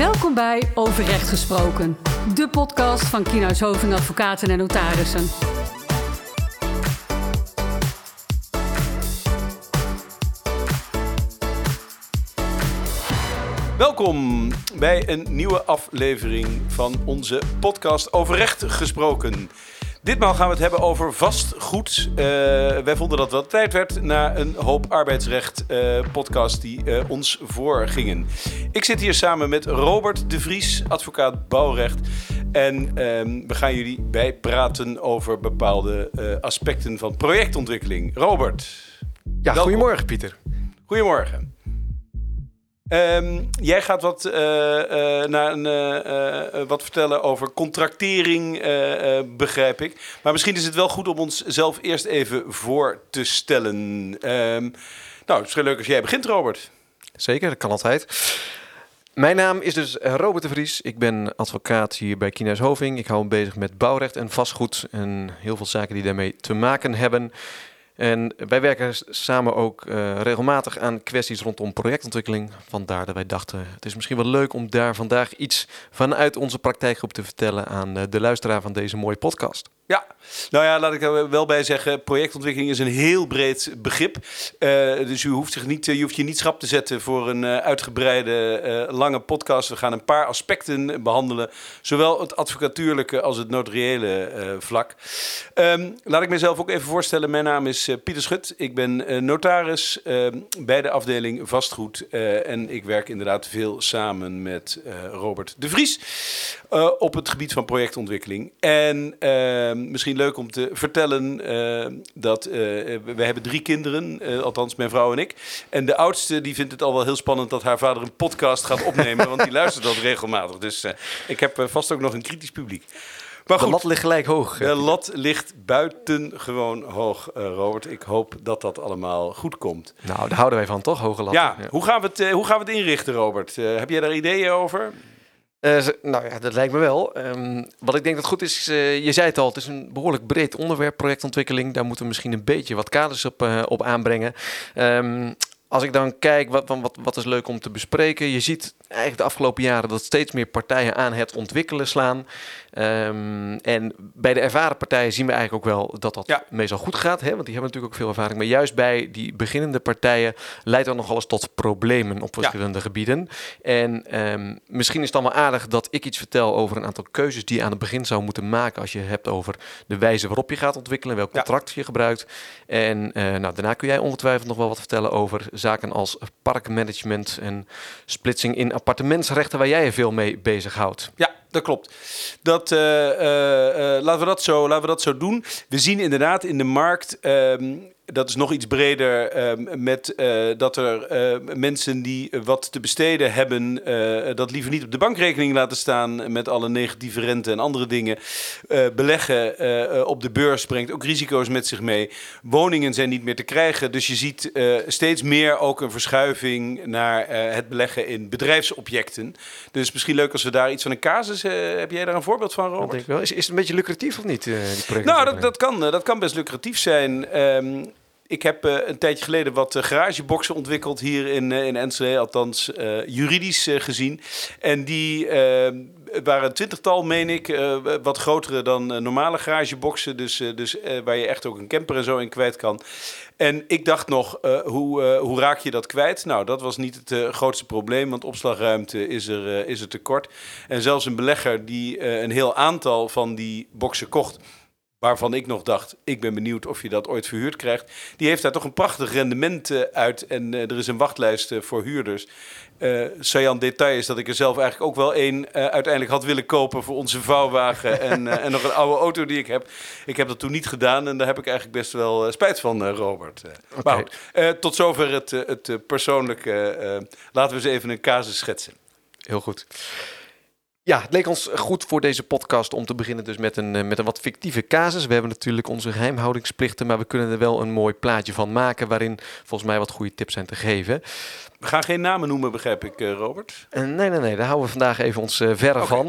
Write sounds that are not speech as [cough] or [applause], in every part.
Welkom bij Overrecht Gesproken, de podcast van Kienhuis Hoving Advocaten en Notarissen. Welkom bij een nieuwe aflevering van onze podcast Overrecht Gesproken. Ditmaal gaan we het hebben over vastgoed. Uh, wij vonden dat wel tijd werd na een hoop arbeidsrecht uh, podcast die uh, ons voorgingen. Ik zit hier samen met Robert de Vries, advocaat bouwrecht. En ehm, we gaan jullie bijpraten over bepaalde aspecten van projectontwikkeling. Robert. Ja, goedemorgen Pieter. Goedemorgen. Um, jij gaat wat, uh, uh, naar een, uh, wat vertellen over contractering, begrijp ik. Maar misschien is het wel goed om ons zelf eerst even voor te stellen. Um, nou, het is heel leuk als jij begint, Robert. Zeker, dat kan altijd. Mijn naam is dus Robert de Vries. Ik ben advocaat hier bij Kienhuis Hoving. Ik hou me bezig met bouwrecht en vastgoed en heel veel zaken die daarmee te maken hebben. En wij werken samen ook uh, regelmatig aan kwesties rondom projectontwikkeling. Vandaar dat wij dachten, het is misschien wel leuk om daar vandaag iets vanuit onze praktijkgroep te vertellen aan uh, de luisteraar van deze mooie podcast. Ja, nou ja, laat ik er wel bij zeggen, projectontwikkeling is een heel breed begrip. Uh, dus u hoeft, zich niet, je hoeft je niet schrap te zetten voor een uh, uitgebreide, lange podcast. We gaan een paar aspecten behandelen, zowel het advocatuurlijke als het notariële vlak. Um, laat ik mezelf ook even voorstellen. Mijn naam is Pieter Schut. Ik ben notaris ehm, bij de afdeling vastgoed. en ik werk inderdaad veel samen met Robert de Vries op het gebied van projectontwikkeling. En ehm, misschien leuk om te vertellen uh, dat uh, we hebben drie kinderen, uh, althans mijn vrouw en ik. En de oudste die vindt het al wel heel spannend dat haar vader een podcast gaat opnemen, want die luistert dat regelmatig. Dus ik heb vast ook nog een kritisch publiek. Maar goed, de lat ligt gelijk hoog. De lat ligt buitengewoon hoog, Robert. Ik hoop dat dat allemaal goed komt. Nou, daar houden wij van, toch? Hoge lat. Ja, ja. Hoe, gaan we het, hoe gaan we het inrichten, Robert? heb jij daar ideeën over? Uh, nou ja, dat lijkt me wel. Um, wat ik denk dat goed is, uh, je zei het al, het is een behoorlijk breed onderwerp, projectontwikkeling. Daar moeten we misschien een beetje wat kaders op, uh, op aanbrengen. Um, als ik dan kijk, wat, wat, wat is leuk om te bespreken? Je ziet eigenlijk de afgelopen jaren dat steeds meer partijen aan het ontwikkelen slaan. Um, en bij de ervaren partijen zien we eigenlijk ook wel dat dat ja. meestal goed gaat. Hè? Want die hebben natuurlijk ook veel ervaring. Maar juist bij die beginnende partijen leidt dat nogal eens tot problemen op verschillende ja. gebieden. En um, misschien is het dan wel aardig dat ik iets vertel over een aantal keuzes die je aan het begin zou moeten maken. Als je hebt over de wijze waarop je gaat ontwikkelen, welk contract ja. je gebruikt. En uh, nou, daarna kun jij ongetwijfeld nog wel wat vertellen over zaken als parkmanagement en splitsing in appartementsrechten, waar jij je veel mee bezighoudt. Ja, dat klopt. Dat, uh, uh, uh, laten, we dat zo, laten we dat zo doen. We zien inderdaad in de markt. Um, dat is nog iets breder uh, met uh, dat er uh, mensen die wat te besteden hebben, dat liever niet op de bankrekening laten staan met alle negatieve rente en andere dingen. beleggen op de beurs brengt ook risico's met zich mee. Woningen zijn niet meer te krijgen, dus je ziet steeds meer ook een verschuiving naar het beleggen in bedrijfsobjecten. Dus misschien leuk als we daar iets van een casus, heb jij daar een voorbeeld van, Robert? denk ik wel. Is, is het een beetje lucratief of niet? die nou, dat, dat, kan, dat kan best lucratief zijn. Um, ik heb uh, een tijdje geleden wat uh, garageboxen ontwikkeld hier in, uh, in Enschede, althans juridisch gezien. En die waren een twintigtal, meen ik, wat grotere dan normale garageboxen. Dus, dus waar je echt ook een camper en zo in kwijt kan. En ik dacht nog, hoe, hoe raak je dat kwijt? Nou, dat was niet het grootste probleem, want opslagruimte is er, is er tekort. En zelfs een belegger die een heel aantal van die boxen kocht waarvan ik nog dacht, ik ben benieuwd of je dat ooit verhuurd krijgt. Die heeft daar toch een prachtig rendement uh, uit en uh, er is een wachtlijst uh, voor huurders. Uh, Sajan detail is dat ik er zelf eigenlijk ook wel één uiteindelijk had willen kopen voor onze vouwwagen [laughs] en, en nog een oude auto die ik heb. Ik heb dat toen niet gedaan en daar heb ik eigenlijk best wel spijt van, Robert. Okay. Maar tot zover het, het persoonlijke. laten we eens even een casus schetsen. Heel goed. Ja, het leek ons goed voor deze podcast om te beginnen dus met een, met een wat fictieve casus. We hebben natuurlijk onze geheimhoudingsplichten, maar we kunnen er wel een mooi plaatje van maken waarin volgens mij wat goede tips zijn te geven. We gaan geen namen noemen, begrijp ik, Robert? Uh, nee, nee, nee, daar houden we vandaag even ons uh, verre okay. van.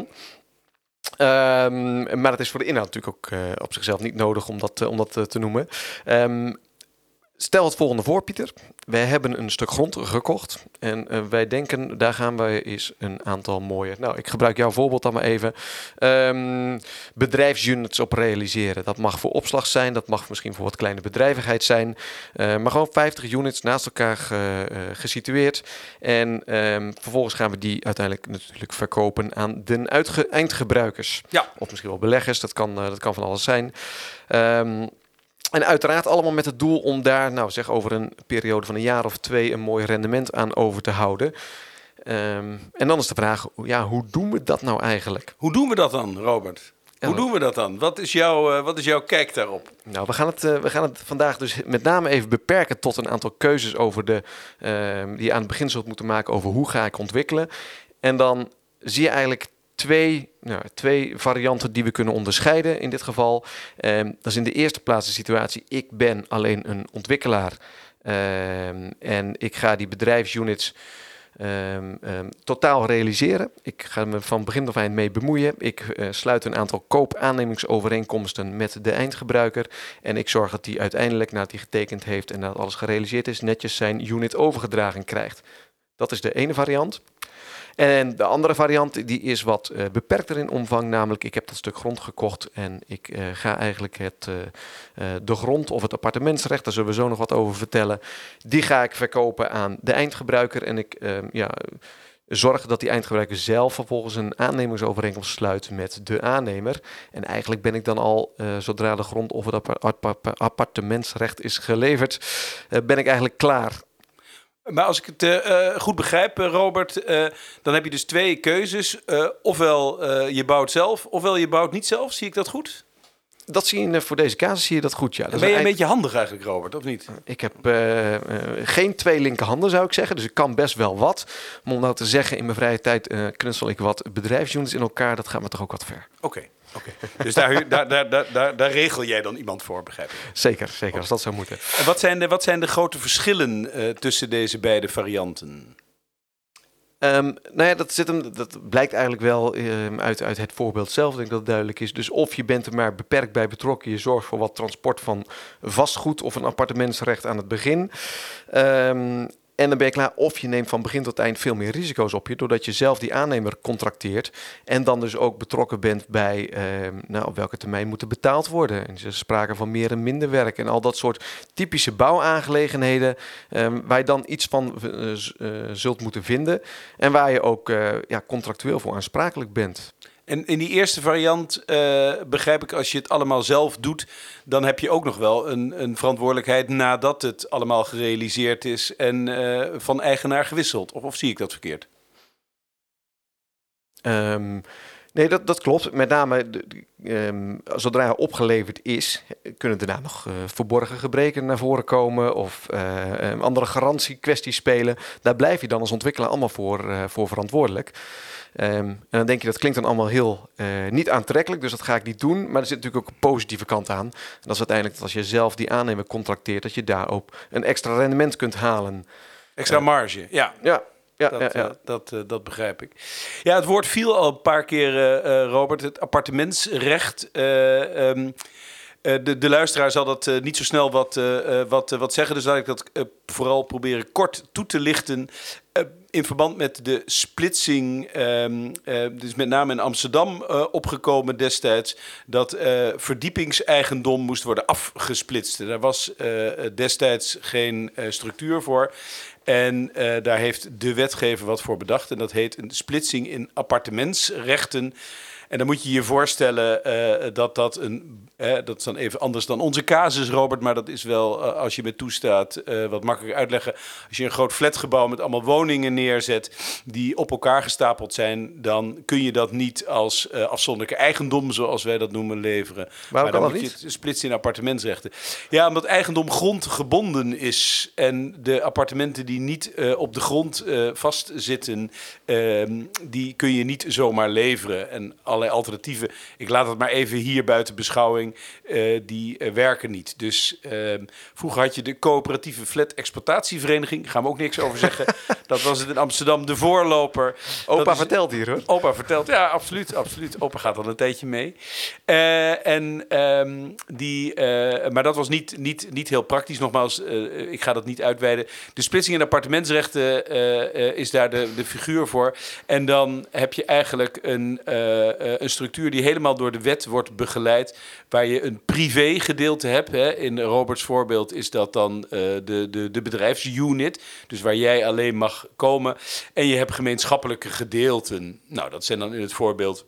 Um, maar het is voor de inhoud natuurlijk ook uh, op zichzelf niet nodig om dat, om dat te noemen. Um, Stel het volgende voor, Pieter. Wij hebben een stuk grond gekocht en uh, wij denken, daar gaan wij eens een aantal mooie... Nou, ik gebruik jouw voorbeeld dan maar even. Um, bedrijfsunits op realiseren. Dat mag voor opslag zijn, dat mag misschien voor wat kleine bedrijvigheid zijn. Uh, maar gewoon 50 units naast elkaar ge, uh, gesitueerd. En um, vervolgens gaan we die uiteindelijk natuurlijk verkopen aan de eindgebruikers. Ja. Of misschien wel beleggers, dat kan, dat kan van alles zijn. Um, en uiteraard allemaal met het doel om daar, nou zeg over een periode van een jaar of twee, een mooi rendement aan over te houden. Um, en dan is de vraag, ja, hoe doen we dat nou eigenlijk? Hoe doen we dat dan, Robert? Hoe doen we dat dan? Wat is, jouw, uh, wat is jouw kijk daarop? Nou, we gaan, het, uh, we gaan het vandaag dus met name even beperken tot een aantal keuzes over de, uh, die je aan het begin zult moeten maken over hoe ga ik ontwikkelen. En dan zie je eigenlijk twee, nou, twee varianten die we kunnen onderscheiden in dit geval. Um, dat is in de eerste plaats de situatie, ik ben alleen een ontwikkelaar um, en ik ga die bedrijfsunits um, totaal realiseren. Ik ga me van begin af aan mee bemoeien. Ik uh, sluit een aantal koopaannemingsovereenkomsten met de eindgebruiker en ik zorg dat die uiteindelijk, nadat hij getekend heeft en dat alles gerealiseerd is, netjes zijn unit overgedragen krijgt. Dat is de ene variant. En de andere variant die is wat uh, beperkter in omvang, namelijk ik heb dat stuk grond gekocht en ik uh, ga eigenlijk het, uh, de grond of het appartementsrecht, daar zullen we zo nog wat over vertellen, die ga ik verkopen aan de eindgebruiker en ik ehm, ja, zorg dat die eindgebruiker zelf vervolgens een aannemingsovereenkomst sluit met de aannemer. En eigenlijk ben ik dan al, zodra de grond of het appartementsrecht is geleverd, ben ik eigenlijk klaar maar als ik het uh, goed begrijp, Robert, uh, dan heb je dus twee keuzes. Uh, ofwel je bouwt zelf, ofwel je bouwt niet zelf. Zie ik dat goed? Dat zie je voor deze casus zie je dat goed, ja. Dat ben je een beetje handig eigenlijk, Robert, of niet? Ik heb geen twee linkerhanden, zou ik zeggen. Dus ik kan best wel wat. Maar om nou te zeggen, in mijn vrije tijd knutsel ik wat bedrijfsunits in elkaar. Dat gaat me toch ook wat ver. Oké. Okay. Oké, dus [laughs] daar, daar, daar, daar, daar regel jij dan iemand voor, begrijp ik? Zeker, zeker, als dat zou moeten. En wat zijn de, wat zijn de grote verschillen uh, tussen deze beide varianten? Um, nou ja, dat, zit hem, dat blijkt eigenlijk wel um, uit, uit het voorbeeld zelf, denk ik dat het duidelijk is. Dus of je bent er maar beperkt bij betrokken, je zorgt voor wat transport van vastgoed of een appartementsrecht aan het begin. Um, en dan ben je klaar. Of je neemt van begin tot eind veel meer risico's op je, doordat je zelf die aannemer contracteert. En dan dus ook betrokken bent bij eh, nou, op welke termijn moeten betaald worden. En er is sprake van meer en minder werk. En al dat soort typische bouwaangelegenheden. Eh, waar je dan iets van uh, zult moeten vinden. En waar je ook ja, contractueel voor aansprakelijk bent. En in die eerste variant uh, begrijp ik, als je het allemaal zelf doet, dan heb je ook nog wel een, een verantwoordelijkheid nadat het allemaal gerealiseerd is en uh, van eigenaar gewisseld. Of, of, zie ik dat verkeerd? Um, nee, dat, dat klopt. Met name um, zodra hij opgeleverd is, kunnen daarna nog uh, verborgen gebreken naar voren komen of um, andere garantiekwesties spelen. Daar blijf je dan als ontwikkelaar allemaal voor, voor verantwoordelijk. Um, en dan denk je, dat klinkt dan allemaal heel niet aantrekkelijk, dus dat ga ik niet doen. Maar er zit natuurlijk ook een positieve kant aan. En dat is uiteindelijk dat als je zelf die aannemer contracteert, dat je daarop een extra rendement kunt halen. Extra marge, ja. Ja, ja, dat, ja, ja. Uh, dat, uh, dat begrijp ik. Ja, het woord viel al een paar keer, uh, Robert. Het appartementsrecht. Um, de, de luisteraar zal dat niet zo snel wat, wat, wat zeggen. Dus laat ik dat vooral proberen kort toe te lichten in verband met de splitsing, um, uh, dus met name in Amsterdam uh, opgekomen destijds, dat verdiepingseigendom moest worden afgesplitst. Daar was destijds geen structuur voor. En daar heeft de wetgever wat voor bedacht. En dat heet een splitsing in appartementsrechten. En dan moet je je voorstellen uh, dat dat een. Uh, dat is dan even anders dan onze casus, Robert. Maar dat is wel, uh, als je me toestaat, wat makkelijker uitleggen. Als je een groot flatgebouw met allemaal woningen neerzet. die op elkaar gestapeld zijn. dan kun je dat niet als afzonderlijke eigendom, zoals wij dat noemen, leveren. Waarom maar dan moet je het splitsen in appartementsrechten. Ja, omdat eigendom grondgebonden is. En de appartementen die niet op de grond vastzitten. Ehm, die kun je niet zomaar leveren. En alle alternatieven. Ik laat het maar even hier buiten beschouwing. Uh, die uh, werken niet. Dus uh, vroeger had je de coöperatieve flat exploitatievereniging. Gaan we ook niks over zeggen. [laughs] dat was het, in Amsterdam de voorloper. Opa is- vertelt hier hoor. Opa vertelt, ja, absoluut, absoluut. Opa gaat al een tijdje mee. Eh, en, ehm, die, eh, maar dat was niet, niet, niet heel praktisch. Nogmaals, eh, ik ga dat niet uitweiden. De splitsing in appartementsrechten eh, eh, is daar de, de figuur voor. En dan heb je eigenlijk een, eh, eh, een structuur die helemaal door de wet wordt begeleid. Waar je een privé gedeelte hebt. Hè. In Roberts voorbeeld is dat dan eh, de, de, de bedrijfsunit. Dus waar jij alleen mag komen. En je hebt gemeenschappelijke gedeelten. Nou, dat zijn dan in het voorbeeld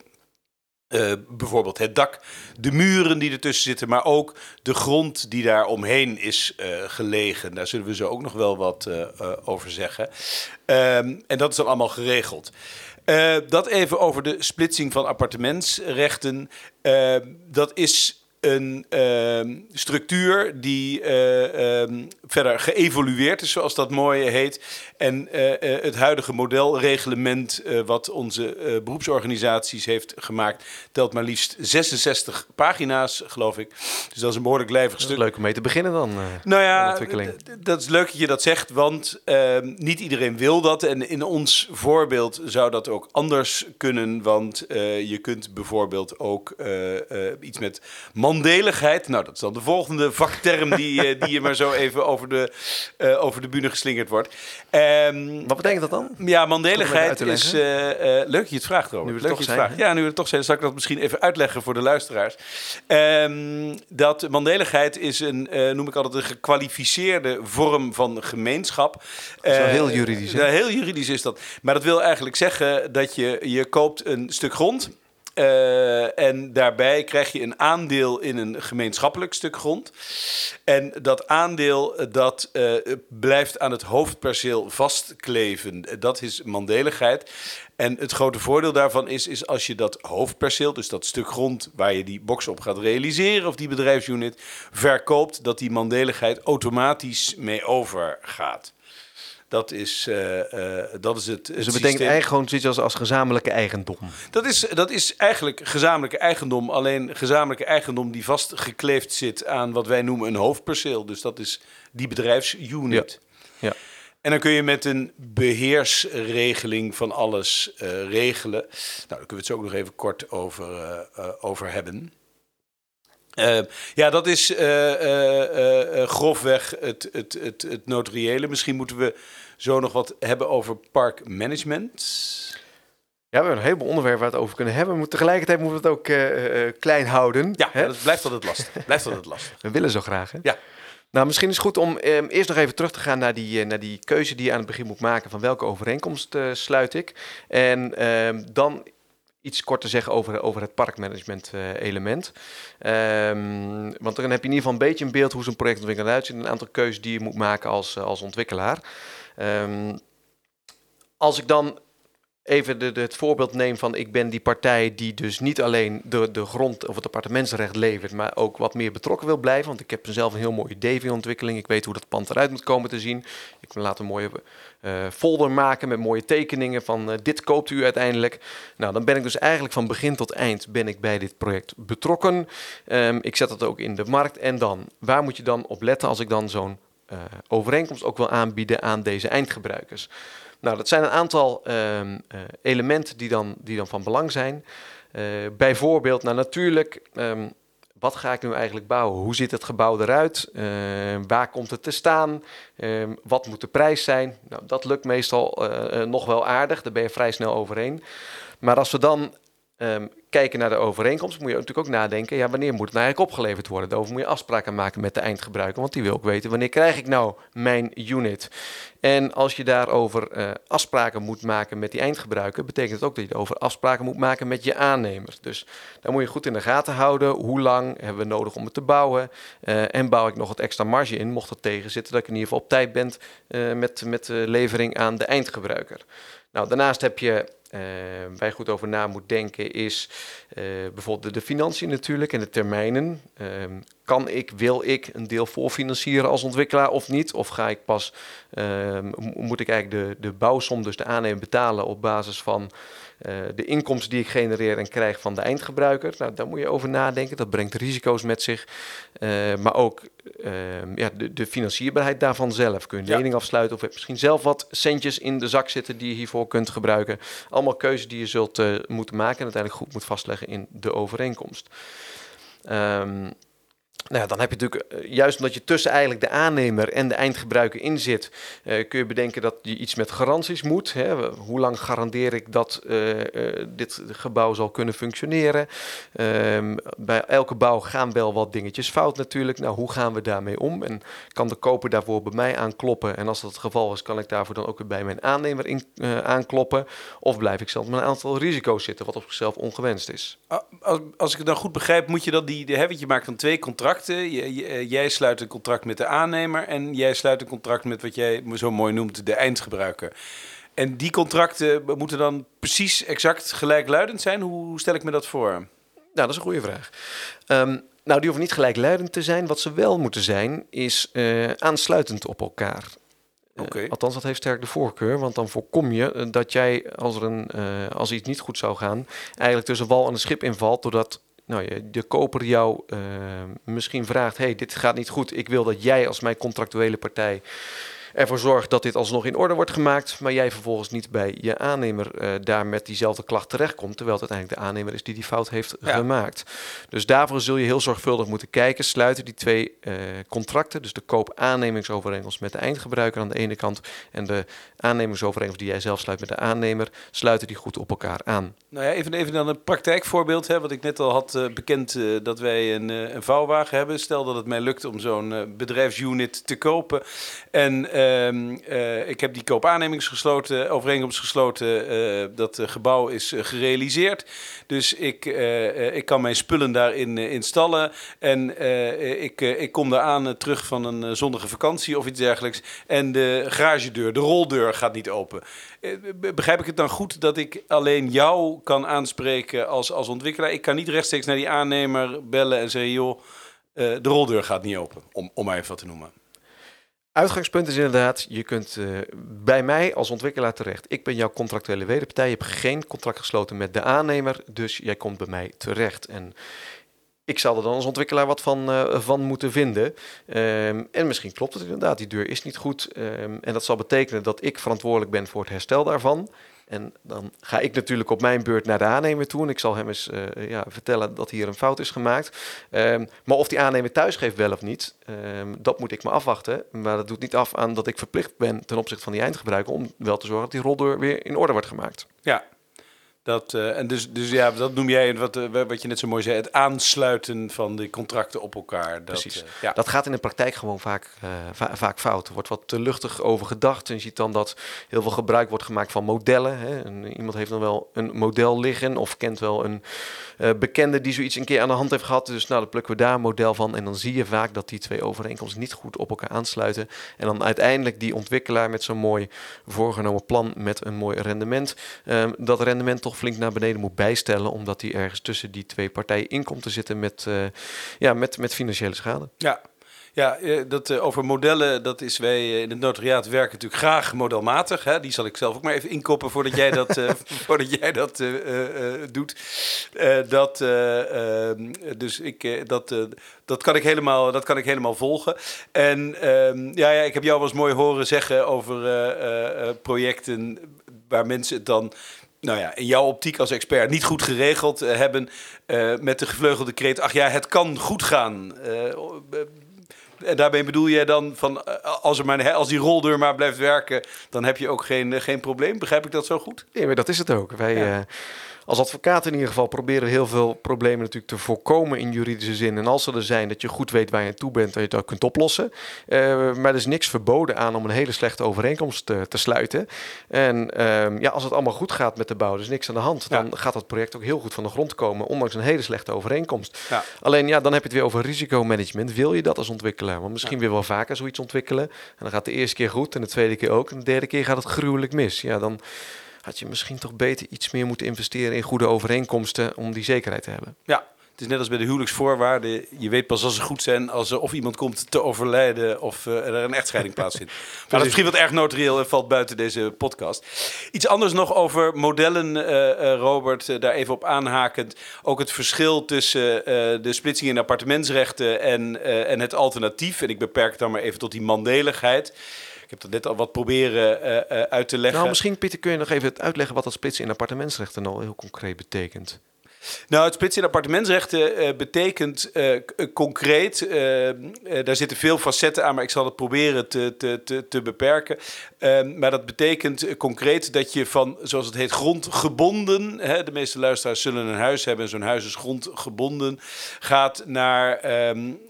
eh, bijvoorbeeld het dak, de muren die ertussen zitten, maar ook de grond die daar omheen is gelegen. Daar zullen we zo ook nog wel wat over zeggen. Ehm, en dat is dan allemaal geregeld. Eh, dat even over de splitsing van appartementsrechten. Eh, dat is een ehm, structuur die eh, ehm, verder geëvolueerd is, zoals dat mooi heet. En eh, eh, het huidige modelreglement, wat onze beroepsorganisaties heeft gemaakt, telt maar liefst 66 pagina's, geloof ik. Dus dat is een behoorlijk lijvig stuk. leuk om mee te beginnen dan. Nou ja, dat is leuk dat je dat zegt, want ehm, niet iedereen wil dat. En in ons voorbeeld zou dat ook anders kunnen, want je kunt bijvoorbeeld ook iets met mandeligheid. Nou, dat is dan de volgende vakterm die, eh, die je maar zo even over de, eh, over de bühne geslingerd wordt. Ehm, Wat betekent dat dan? ja, mandeligheid is... eh, leuk dat je het vraagt, Robert. Nu we leuk het dat toch je het vraagt. Ja, nu we het toch zijn, zal ik dat misschien even uitleggen voor de luisteraars. Ehm, dat mandeligheid is een, noem ik altijd, een gekwalificeerde vorm van gemeenschap. is wel heel juridisch, hè? Heel juridisch is dat. Maar dat wil eigenlijk zeggen dat je, je koopt een stuk grond... eh, en daarbij krijg je een aandeel in een gemeenschappelijk stuk grond. En dat aandeel eh, dat eh, blijft aan het hoofdperceel vastkleven. Dat is mandeligheid. En het grote voordeel daarvan is, is als je dat hoofdperceel, dus dat stuk grond waar je die box op gaat realiseren of die bedrijfsunit, verkoopt, dat die mandeligheid automatisch mee overgaat. Dat is, eh, eh, dat is het. Dus het dat betekent systeem. eigenlijk gewoon zoiets als, als gezamenlijke eigendom. Dat is, dat is eigenlijk gezamenlijke eigendom. Alleen gezamenlijke eigendom die vastgekleefd zit aan wat wij noemen een hoofdperceel. Dus dat is die bedrijfsunit. Ja. En dan kun je met een beheersregeling van alles eh, regelen. Nou, daar kunnen we het zo ook nog even kort over, over hebben. Ja, dat is grofweg het, het, het, het notariële. Misschien moeten we zo nog wat hebben over parkmanagement. Ja, we hebben een heleboel onderwerpen waar we het over kunnen hebben. Maar tegelijkertijd moeten we het ook eh, eh, klein houden. Ja, hè? dat blijft altijd lastig. [laughs] Blijft altijd lastig. We willen zo graag, hè? Ja. Nou, misschien is het goed om ehm, eerst nog even terug te gaan naar die, eh, naar die keuze die je aan het begin moet maken van welke overeenkomst eh, sluit ik. En ehm, dan iets kort te zeggen over, over het parkmanagement eh, element. Ehm, want dan heb je in ieder geval een beetje een beeld hoe zo'n projectontwikkeling eruit ziet. Een aantal keuzes die je moet maken als, eh, als ontwikkelaar. Ehm, als ik dan even de, het voorbeeld neem van ik ben die partij die dus niet alleen de, de grond of het appartementsrecht levert, maar ook wat meer betrokken wil blijven. Want ik heb zelf een heel mooi idee voor ontwikkeling. Ik weet hoe dat pand eruit moet komen te zien. Ik laten een mooie eh, folder maken met mooie tekeningen van eh, dit koopt u uiteindelijk. Nou, dan ben ik dus eigenlijk van begin tot eind ben ik bij dit project betrokken. Ehm, ik zet dat ook in de markt. En dan, waar moet je dan op letten als ik dan zo'n eh, overeenkomst ook wil aanbieden aan deze eindgebruikers? Nou, dat zijn een aantal ehm, eh, elementen die dan, die dan van belang zijn. Eh, bijvoorbeeld, nou natuurlijk, ehm, wat ga ik nu eigenlijk bouwen? Hoe ziet het gebouw eruit? Eh, waar komt het te staan? Ehm, wat moet de prijs zijn? Nou, dat lukt meestal eh, nog wel aardig, daar ben je vrij snel overheen. Maar als we dan ehm, kijken naar de overeenkomst, moet je natuurlijk ook nadenken, ja, wanneer moet het nou eigenlijk opgeleverd worden? Daarover moet je afspraken maken met de eindgebruiker, want die wil ook weten, wanneer krijg ik nou mijn unit? En als je daarover eh, afspraken moet maken met die eindgebruiker, betekent het ook dat je over afspraken moet maken met je aannemer. Dus daar moet je goed in de gaten houden. Hoe lang hebben we nodig om het te bouwen? Eh, en bouw ik nog het extra marge in, mocht dat tegenzitten, dat ik in ieder geval op tijd ben eh, met, met de levering aan de eindgebruiker. Nou, daarnaast heb je wij goed over na moet denken is bijvoorbeeld de, financiën natuurlijk en de termijnen. Ehm, kan ik, wil ik een deel voorfinancieren als ontwikkelaar of niet? Of ga ik pas, ehm, moet ik eigenlijk de, de bouwsom, dus de aannemer betalen op basis van uh, de inkomsten die ik genereer en krijg van de eindgebruiker. Nou, daar moet je over nadenken. Dat brengt risico's met zich. Uh, maar ook uh, ja, de, de, financierbaarheid daarvan zelf. Kun je een lening afsluiten of heb misschien zelf wat centjes in de zak zitten die je hiervoor kunt gebruiken. Allemaal keuzes die je zult moeten maken en uiteindelijk goed moet vastleggen in de overeenkomst. Um, nou dan heb je natuurlijk, eh, juist omdat je tussen eigenlijk de aannemer en de eindgebruiker in zit, uh, kun je bedenken dat je iets met garanties moet. Hè. Hoe lang garandeer ik dat uh, dit gebouw zal kunnen functioneren? Um, bij elke bouw gaan wel wat dingetjes fout natuurlijk. Nou, hoe gaan we daarmee om? En kan de koper daarvoor bij mij aankloppen? En als dat het geval is, kan ik daarvoor dan ook weer bij mijn aannemer in, aankloppen? Of blijf ik zelf met een aantal risico's zitten, wat op zichzelf ongewenst is? Als, als ik het dan goed begrijp, moet je dat die, de, maakt dan twee contracten eh, jij sluit een contract met de aannemer en jij sluit een contract met wat jij zo mooi noemt de eindgebruiker. En die contracten moeten dan precies exact gelijkluidend zijn? Hoe stel ik me dat voor? Nou, dat is een goede vraag. Um, nou, die hoeven niet gelijkluidend te zijn. Wat ze wel moeten zijn, is uh, aansluitend op elkaar. Eh, okay. althans, dat heeft sterk de voorkeur, want dan voorkom je dat jij, als, er een, als iets niet goed zou gaan, eigenlijk tussen wal en een schip invalt, doordat nou, de koper jou uh, misschien vraagt: hey, dit gaat niet goed. Ik wil dat jij als mijn contractuele partij ervoor zorgt dat dit alsnog in orde wordt gemaakt, maar jij vervolgens niet bij je aannemer uh, daar met diezelfde klacht terechtkomt, terwijl het uiteindelijk de aannemer is die die fout heeft gemaakt. Dus daarvoor zul je heel zorgvuldig moeten kijken, sluiten die twee uh, contracten, dus de koop-aannemingsovereenkomst met de eindgebruiker aan de ene kant en de aannemingsovereenkomst die jij zelf sluit met de aannemer, sluiten die goed op elkaar aan. Nou ja, even, even dan een praktijkvoorbeeld, hè, wat ik net al had uh, bekend dat wij een, een vouwwagen hebben. Stel dat het mij lukt om zo'n bedrijfsunit te kopen en Ehm, eh, ik heb die koopaannemings gesloten, overeenkomst gesloten. Uh, dat gebouw is gerealiseerd. Dus ik, ik kan mijn spullen daarin installen. En ik, ik kom daar aan terug van een zonnige vakantie of iets dergelijks. En de garagedeur, de roldeur gaat niet open. begrijp ik het dan goed dat ik alleen jou kan aanspreken als, als ontwikkelaar? Ik kan niet rechtstreeks naar die aannemer bellen en zeggen: joh, de roldeur gaat niet open, om, om maar even wat te noemen. Uitgangspunt is inderdaad, je kunt uh, bij mij als ontwikkelaar terecht. Ik ben jouw contractuele wederpartij. Je hebt geen contract gesloten met de aannemer, dus jij komt bij mij terecht. En ik zal er dan als ontwikkelaar wat van, uh, van moeten vinden. Um, en misschien klopt het inderdaad, die deur is niet goed. Um, en dat zal betekenen dat ik verantwoordelijk ben voor het herstel daarvan. En dan ga ik natuurlijk op mijn beurt naar de aannemer toe. En ik zal hem eens uh, ja, vertellen dat hier een fout is gemaakt. Um, maar of die aannemer thuis geeft wel of niet, um, dat moet ik me afwachten. Maar dat doet niet af aan dat ik verplicht ben ten opzichte van die eindgebruiker om wel te zorgen dat die roldeur weer in orde wordt gemaakt. Ja, dat, uh, en dus, dus ja, dat noem jij wat, uh, wat je net zo mooi zei, het aansluiten van de contracten op elkaar. Dat, Precies. Uh, ja. Dat gaat in de praktijk gewoon vaak, va vaak fout. Er wordt wat te luchtig over gedacht. En je ziet dan dat heel veel gebruik wordt gemaakt van modellen. Hè. En iemand heeft dan wel een model liggen of kent wel een bekende die zoiets een keer aan de hand heeft gehad. Dus nou, dan plukken we daar een model van. En dan zie je vaak dat die twee overeenkomsten niet goed op elkaar aansluiten. En dan uiteindelijk die ontwikkelaar met zo'n mooi voorgenomen plan met een mooi rendement. Ehm, dat rendement toch flink naar beneden moet bijstellen, omdat hij ergens tussen die twee partijen in komt te zitten met, uh, ja, met, met financiële schade. Ja, ja, eh, dat, uh, over modellen, dat is wij in het notariaat werken natuurlijk graag modelmatig. Hè? Die zal ik zelf ook maar even inkoppen voordat jij dat, uh, [laughs] [laughs] voordat jij dat doet. dat, ehm, dus ik, dat, dat, kan ik helemaal, dat kan ik helemaal volgen. En ehm, ja, ja, ik heb jou wel eens mooi horen zeggen over projecten waar mensen het dan nou ja, in jouw optiek als expert niet goed geregeld uh, hebben uh, met de gevleugelde kreet, ach ja, het kan goed gaan. Uh, en daarmee bedoel jij dan van als, er maar, als die roldeur maar blijft werken, dan heb je ook geen, geen probleem. Begrijp ik dat zo goed? Nee, maar dat is het ook. Wij, ja als advocaat in ieder geval proberen heel veel problemen natuurlijk te voorkomen in juridische zin. En als ze er zijn, dat je goed weet waar je aan toe bent, dat je dat kunt oplossen. Uh, maar er is niks verboden aan om een hele slechte overeenkomst te, te sluiten. En uh, ja, als het allemaal goed gaat met de bouw, dus niks aan de hand, dan gaat dat project ook heel goed van de grond komen, ondanks een hele slechte overeenkomst. Ja. Alleen ja, dan heb je het weer over risicomanagement. Wil je dat als ontwikkelaar? Want misschien weer wel vaker zoiets ontwikkelen. En dan gaat de eerste keer goed en de tweede keer ook. En de derde keer gaat het gruwelijk mis. Ja, dan had je misschien toch beter iets meer moeten investeren in goede overeenkomsten om die zekerheid te hebben. Ja, het is net als bij de huwelijksvoorwaarden. Je weet pas als ze goed zijn als er of iemand komt te overlijden of uh, er een echtscheiding plaatsvindt. [laughs] maar dat is misschien wat erg notarieel en valt buiten deze podcast. Iets anders nog over modellen, uh, uh, Robert, daar even op aanhakend. Ook het verschil tussen de splitsing in appartementsrechten en, en het alternatief. En ik beperk het dan maar even tot die mandeligheid. Heb dat net al wat proberen uit te leggen. Nou, misschien Pieter, kun je nog even uitleggen wat dat splitsen in appartementsrechten nou heel concreet betekent. Nou, het splitsen in appartementsrechten uh, betekent uh, concreet, uh, daar zitten veel facetten aan, maar ik zal het proberen te, te, te, te beperken. Ehm, maar dat betekent concreet dat je van, zoals het heet, grondgebonden, hè, de meeste luisteraars zullen een huis hebben en zo'n huis is grondgebonden, gaat naar um,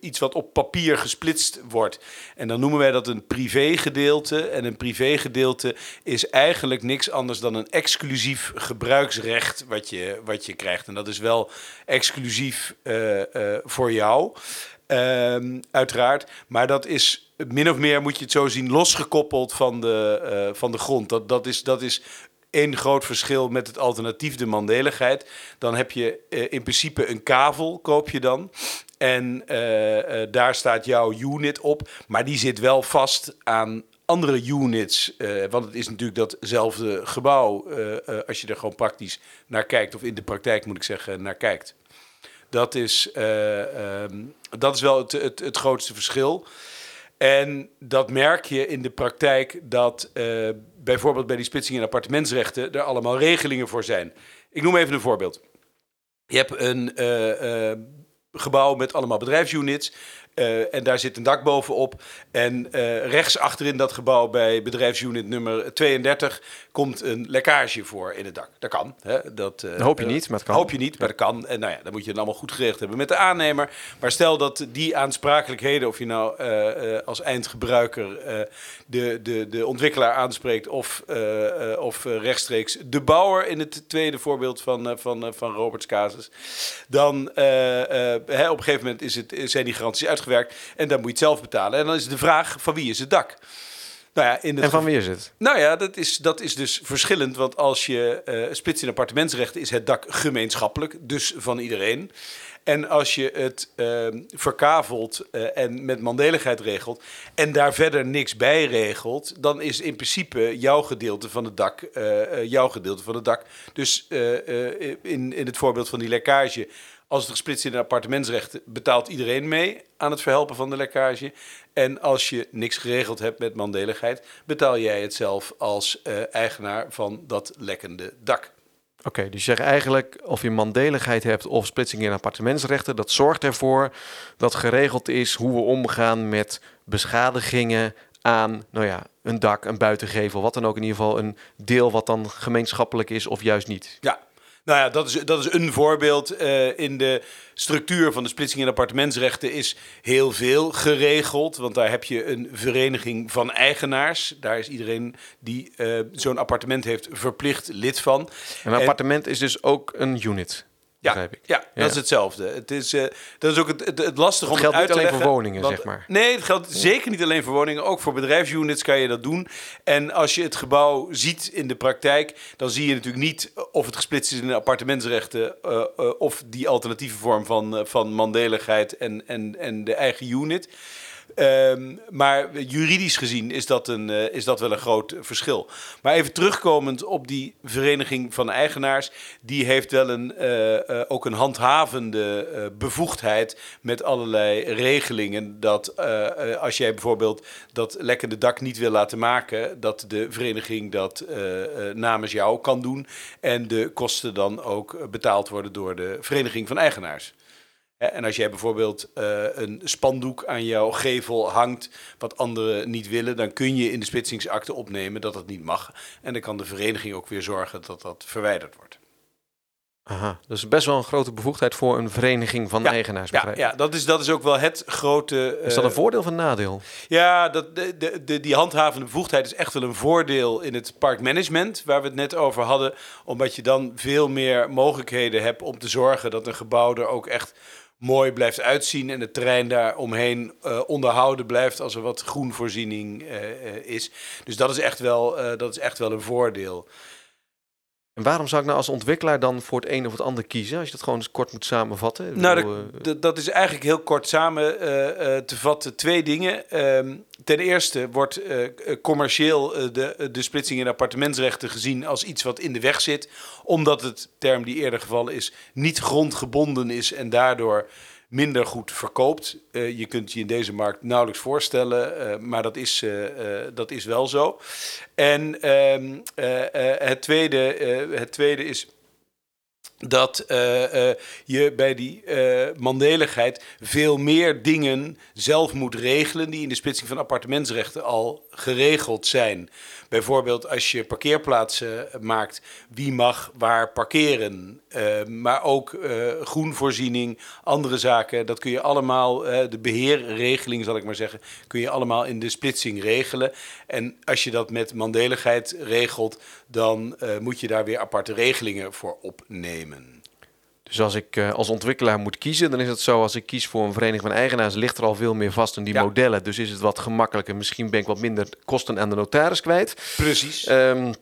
iets wat op papier gesplitst wordt. En dan noemen wij dat een privégedeelte. En een privégedeelte is eigenlijk niks anders dan een exclusief gebruiksrecht wat je wat je krijgt. En dat is wel exclusief uh, uh, voor jou, uh, uiteraard. Maar dat is min of meer, moet je het zo zien, losgekoppeld van de, uh, van de grond. Dat, dat, is, dat is één groot verschil met het alternatief, de mandeligheid. Dan heb je in principe een kavel, koop je dan. En daar staat jouw unit op, maar die zit wel vast aan andere units, uh, want het is natuurlijk datzelfde gebouw, uh, uh, als je er gewoon praktisch naar kijkt, of in de praktijk moet ik zeggen, naar kijkt. Dat is, um, dat is wel het, het, het, grootste verschil. En dat merk je in de praktijk dat bijvoorbeeld bij die splitsing in appartementsrechten er allemaal regelingen voor zijn. Ik noem even een voorbeeld. Je hebt een gebouw met allemaal bedrijfsunits. Uh, en daar zit een dak bovenop. En uh, rechts achterin dat gebouw bij bedrijfsunit nummer 32 komt een lekkage voor in het dak. Dat kan. Hè? Dat, uh, hoop je niet, maar het kan. Hoop je niet, maar dat kan. En nou ja, dan moet je het allemaal goed geregeld hebben met de aannemer. Maar stel dat die aansprakelijkheden, of je nou als eindgebruiker de, de, de ontwikkelaar aanspreekt of, of rechtstreeks de bouwer in het tweede voorbeeld van, van, van Roberts casus, dan hè, op een gegeven moment is het, zijn die garanties uitgevoerd en dan moet je het zelf betalen. En dan is de vraag, van wie is het dak? Nou ja, in het en van wie is het? Nou ja, dat is, dat is dus verschillend. Want als je uh, splitst in appartementsrechten, is het dak gemeenschappelijk, dus van iedereen. En als je het uh, verkavelt uh, en met mandeligheid regelt en daar verder niks bij regelt, dan is in principe jouw gedeelte van het dak uh, jouw gedeelte van het dak. Dus in, in het voorbeeld van die lekkage als het gesplitst in een appartementsrecht betaalt iedereen mee aan het verhelpen van de lekkage. En als je niks geregeld hebt met mandeligheid, betaal jij het zelf als uh, eigenaar van dat lekkende dak. Oké, okay, dus je zegt eigenlijk of je mandeligheid hebt of splitsing in appartementsrechten, dat zorgt ervoor dat geregeld is hoe we omgaan met beschadigingen aan, nou ja, een dak, een buitengevel, wat dan ook in ieder geval een deel wat dan gemeenschappelijk is of juist niet. Ja, nou ja, dat is, dat is een voorbeeld. Uh, in de structuur van de splitsing in appartementsrechten is heel veel geregeld. Want daar heb je een vereniging van eigenaars. Daar is iedereen die uh, zo'n appartement heeft verplicht lid van. Een appartement is dus ook een unit. Ja, ja, dat is hetzelfde. Het is, uh, dat is ook het, het, het lastig om het uit te leggen. alleen voor woningen, zeg maar. Nee, het geldt zeker niet alleen voor woningen. Ook voor bedrijfsunits kan je dat doen. En als je het gebouw ziet in de praktijk, dan zie je natuurlijk niet of het gesplitst is in appartementsrechten uh, uh, of die alternatieve vorm van, van mandeligheid en, en, en de eigen unit. Um, maar juridisch gezien is dat, een, uh, is dat wel een groot verschil. Maar even terugkomend op die vereniging van eigenaars. Die heeft wel een, uh, uh, ook een handhavende bevoegdheid met allerlei regelingen. Dat als jij bijvoorbeeld dat lekkende dak niet wil laten maken, dat de vereniging dat namens jou kan doen. En de kosten dan ook betaald worden door de vereniging van eigenaars. En als jij bijvoorbeeld uh, een spandoek aan jouw gevel hangt, wat anderen niet willen, dan kun je in de splitsingsakte opnemen dat dat niet mag. En dan kan de vereniging ook weer zorgen dat dat verwijderd wordt. Aha, dus best wel een grote bevoegdheid voor een vereniging van ja, eigenaars. Ja, ja dat, is, dat is ook wel het grote. Uh, is dat een voordeel of een nadeel? Ja, dat, de, de, de, die handhavende bevoegdheid is echt wel een voordeel in het parkmanagement, waar we het net over hadden. Omdat je dan veel meer mogelijkheden hebt om te zorgen dat een gebouw er ook echt mooi blijft uitzien en het terrein daar omheen uh, onderhouden blijft als er wat groenvoorziening is. Dus dat is, echt wel, dat is echt wel een voordeel. En waarom zou ik nou als ontwikkelaar dan voor het een of het ander kiezen? Als je dat gewoon eens kort moet samenvatten. Nou, dat, dat is eigenlijk heel kort samen te vatten. Twee dingen. Ehm, ten eerste wordt commercieel de, de splitsing in appartementsrechten gezien als iets wat in de weg zit. Omdat het, term die eerder gevallen is, niet grondgebonden is en daardoor minder goed verkoopt. Uh, je kunt je in deze markt nauwelijks voorstellen, uh, maar dat is, uh, dat is wel zo. En ehm, het, tweede, het tweede is dat uh, uh, je bij die uh, mandeligheid veel meer dingen zelf moet regelen die in de splitsing van appartementsrechten al geregeld zijn. Bijvoorbeeld als je parkeerplaatsen maakt, wie mag waar parkeren. maar ook groenvoorziening, andere zaken, dat kun je allemaal, de beheerregeling zal ik maar zeggen, kun je allemaal in de splitsing regelen. En als je dat met mandeligheid regelt, dan moet je daar weer aparte regelingen voor opnemen. Dus als ik uh, als ontwikkelaar moet kiezen, dan is het zo: als ik kies voor een vereniging van eigenaars, ligt er al veel meer vast in die modellen. Dus is het wat gemakkelijker. Misschien ben ik wat minder kosten aan de notaris kwijt. Precies. Um,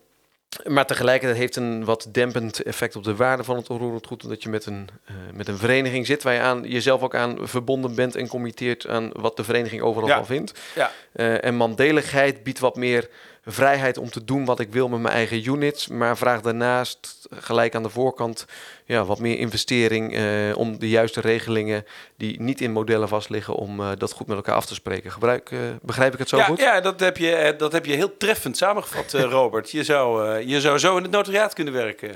maar tegelijkertijd heeft een wat dempend effect op de waarde van het onroerend goed. Omdat je met een, uh, met een vereniging zit waar je aan, jezelf ook aan verbonden bent en committeert aan wat de vereniging overal ja. vindt. Ja. Uh, en mandeligheid biedt wat meer vrijheid om te doen wat ik wil met mijn eigen units, maar vraag daarnaast gelijk aan de voorkant ja, wat meer investering eh, om de juiste regelingen die niet in modellen vastliggen, om uh, dat goed met elkaar af te spreken. Gebruik, uh, begrijp ik het zo ja, goed? Ja, dat heb je, dat heb je heel treffend samengevat, [laughs] Robert. Je zou, je zou zo in het notariaat kunnen werken.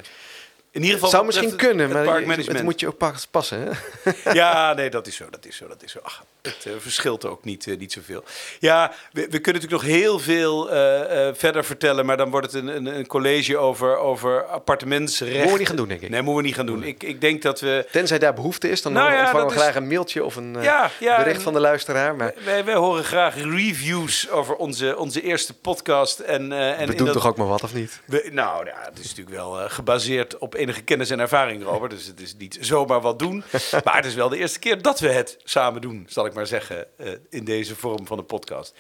In ieder geval zou misschien kunnen, maar het moet je ook passen. Hè? Ja, nee, dat is zo, dat is zo, dat is zo. Ach, het uh, verschilt ook niet, uh, niet zoveel. Ja, we, we, kunnen natuurlijk nog heel veel uh, verder vertellen, maar dan wordt het een, een, een, college over, over appartementsrecht. Moeten we niet gaan doen, denk ik. Nee, moeten we niet gaan doen. Ik, ik denk dat we... Tenzij daar behoefte is, dan nou ja, ontvangen we graag een mailtje of een ja, ja, bericht van de luisteraar. Maar... Wij, wij horen graag reviews over onze, onze eerste podcast. En, en we doen dat... toch ook maar wat, of niet? We, nou ja, het is natuurlijk wel gebaseerd op enige kennis en ervaring, Robert. Dus het is niet zomaar wat doen. [laughs] maar het is wel de eerste keer dat we het samen doen, zal ik maar zeggen, uh, in deze vorm van een podcast.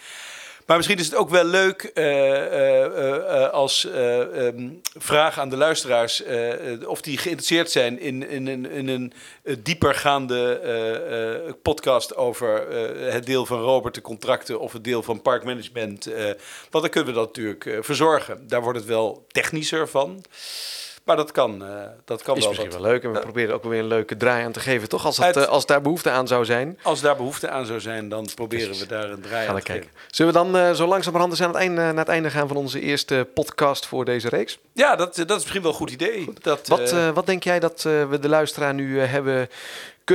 Maar misschien is het ook wel leuk uh, uh, als um, vraag aan de luisteraars of die geïnteresseerd zijn in, in, in, in een diepergaande podcast over het deel van Robert contracten of het deel van parkmanagement. want dan kunnen we dat natuurlijk verzorgen. Daar wordt het wel technischer van. Maar dat kan, uh, dat kan is wel. misschien wel leuk. En we proberen ook weer een leuke draai aan te geven, toch? Als, het, uh, als daar behoefte aan zou zijn. Als daar behoefte aan zou zijn, dan proberen Precies. we daar een draai Gaan aan te kijken. geven. Zullen we dan uh, zo langzamerhand aan het einde, naar het einde gaan van onze eerste podcast voor deze reeks? Ja, dat, dat is misschien wel een goed idee. Goed. Dat, wat, wat denk jij dat we de luisteraar nu hebben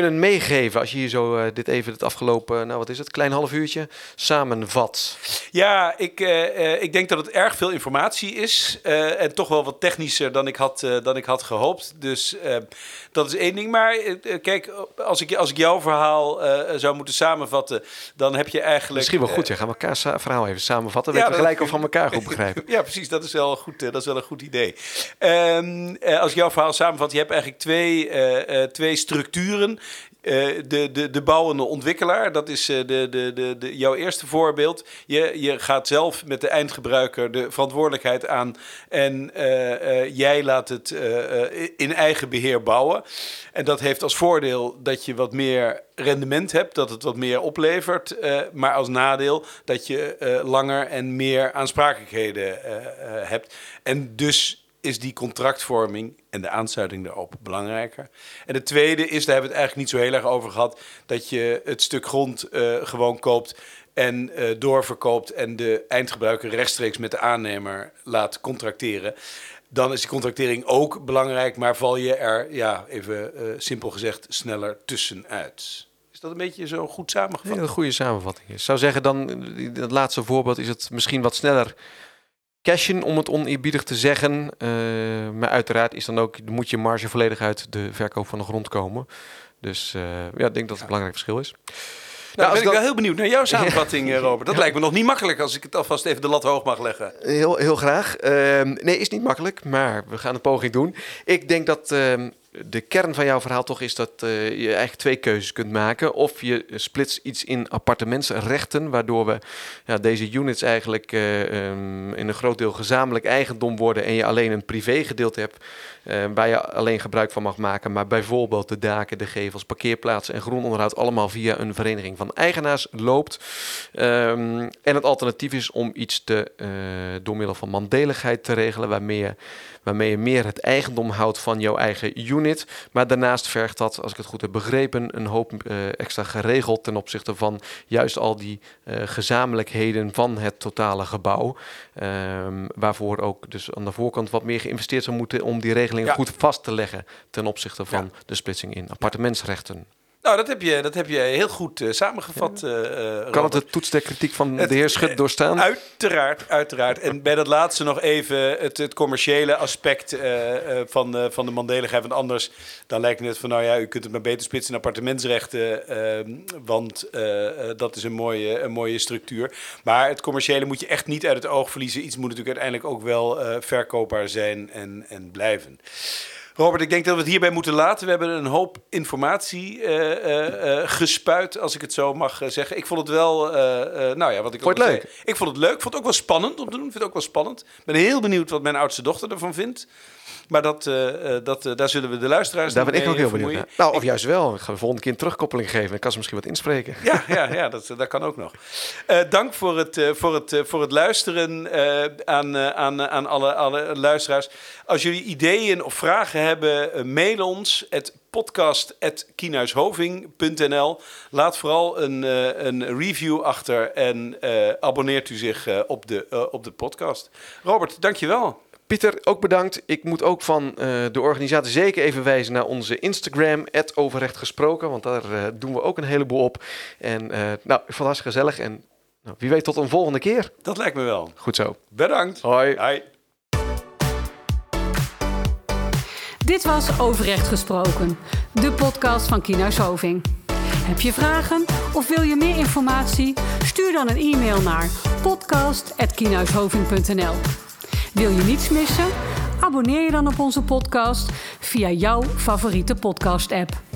kunnen meegeven als je hier zo uh, dit even het afgelopen, nou wat is het, klein half uurtje samenvat? Ja, ik, uh, ik denk dat het erg veel informatie is uh, en toch wel wat technischer dan ik had, dan ik had gehoopt. Dus dat is één ding. Maar kijk, als ik, als ik jouw verhaal zou moeten samenvatten, dan heb je eigenlijk... Misschien wel goed, ja. Gaan we elkaar verhaal even samenvatten. Ja, we gelijk of van elkaar goed begrijpen. [laughs] ja, precies. Dat is wel goed. dat is wel een goed idee. Um, als ik jouw verhaal samenvat, je hebt eigenlijk twee, twee structuren. Uh, de, de, de bouwende ontwikkelaar, dat is uh, de, de, de, de, jouw eerste voorbeeld. Je, je gaat zelf met de eindgebruiker de verantwoordelijkheid aan en uh, jij laat het in eigen beheer bouwen. En dat heeft als voordeel dat je wat meer rendement hebt, dat het wat meer oplevert. maar als nadeel dat je langer en meer aansprakelijkheden hebt. En dus is die contractvorming en de aansluiting daarop belangrijker. En de tweede is, daar hebben we het eigenlijk niet zo heel erg over gehad, dat je het stuk grond uh, gewoon koopt en uh, doorverkoopt en de eindgebruiker rechtstreeks met de aannemer laat contracteren. Dan is die contractering ook belangrijk, maar val je er, ja, even uh, simpel gezegd, sneller tussenuit. Is dat een beetje zo goed samengevat? Een goede samenvatting is. Ik zou zeggen, dan, dat laatste voorbeeld is het misschien wat sneller cashen, om het oneerbiedig te zeggen. Uh, maar uiteraard is dan ook, moet je marge volledig uit de verkoop van de grond komen. Dus uh, ja, ik denk dat het een belangrijk verschil is. Nou, nou ben ik wel heel benieuwd naar jouw samenvatting, Robert. Dat lijkt me nog niet makkelijk als ik het alvast even de lat hoog mag leggen. Heel, heel graag. Uh, nee, is niet makkelijk, maar we gaan een poging doen. Ik denk dat de kern van jouw verhaal toch is dat uh, je eigenlijk twee keuzes kunt maken. Of je splitst iets in appartementsrechten, waardoor we ja, deze units eigenlijk uh, um, in een groot deel gezamenlijk eigendom worden en je alleen een privégedeelte hebt uh, waar je alleen gebruik van mag maken. Maar bijvoorbeeld de daken, de gevels, parkeerplaatsen en groenonderhoud allemaal via een vereniging van eigenaars loopt. Um, en het alternatief is om iets te, door middel van mandeligheid te regelen, waarmee je waarmee je meer het eigendom houdt van jouw eigen unit. Maar daarnaast vergt dat, als ik het goed heb begrepen, een hoop uh, extra geregeld ten opzichte van juist al die uh, gezamenlijkheden van het totale gebouw. Um, waarvoor ook dus aan de voorkant wat meer geïnvesteerd zou moeten om die regeling ja. goed vast te leggen ten opzichte van ja. de splitsing in appartementsrechten. Nou, dat heb je, dat heb je heel goed uh, samengevat. Ja. Uh, kan het de toets der kritiek van het, de heer Schut doorstaan? Uiteraard, uiteraard. En bij dat laatste nog even het, het commerciële aspect uh, van, van de mandeligheid. Want anders dan lijkt het van, nou ja, u kunt het maar beter splitsen in appartementsrechten. Ehm, want dat is een mooie, een mooie structuur. Maar het commerciële moet je echt niet uit het oog verliezen. Iets moet natuurlijk uiteindelijk ook wel verkoopbaar zijn en, en blijven. Robert, ik denk dat we het hierbij moeten laten. We hebben een hoop informatie uh, gespuit, als ik het zo mag zeggen. Ik vond het wel, nou ja, wat ik vond het leuk. Zei, ik vond het leuk. Ik vond het ook wel spannend om te doen. Ik vind het ook wel spannend. Ik ben heel benieuwd wat mijn oudste dochter ervan vindt. Maar dat, uh, dat, uh, daar zullen we de luisteraars Daar ben ik ook heel benieuwd naar. Nou, of juist wel. Ik ga de volgende keer een terugkoppeling geven. Dan kan ze misschien wat inspreken. Ja, ja, ja dat, dat kan ook nog. Dank voor het, voor het, voor het luisteren aan, aan, aan alle, alle luisteraars. Als jullie ideeën of vragen hebben, mail ons. Het podcast.kienhuishoving.nl. Laat vooral een, uh, een review achter en uh, abonneert u zich uh, op, de, op de podcast. Robert, dankjewel. Pieter, ook bedankt. Ik moet ook van uh, de organisatie zeker even wijzen naar onze Instagram, overrecht gesproken, want daar uh, doen we ook een heleboel op. En uh, nou, ik vond het hartstikke gezellig en nou, wie weet tot een volgende keer. Dat lijkt me wel. Goed zo. Bedankt. Hoi. Hoi. Dit was Overrecht Gesproken, de podcast van Kienhuis Hoving. Heb je vragen of wil je meer informatie? Stuur dan een e-mail naar podcast.kienhuishoving.nl Wil je niets missen? Abonneer je dan op onze podcast via jouw favoriete podcast-app.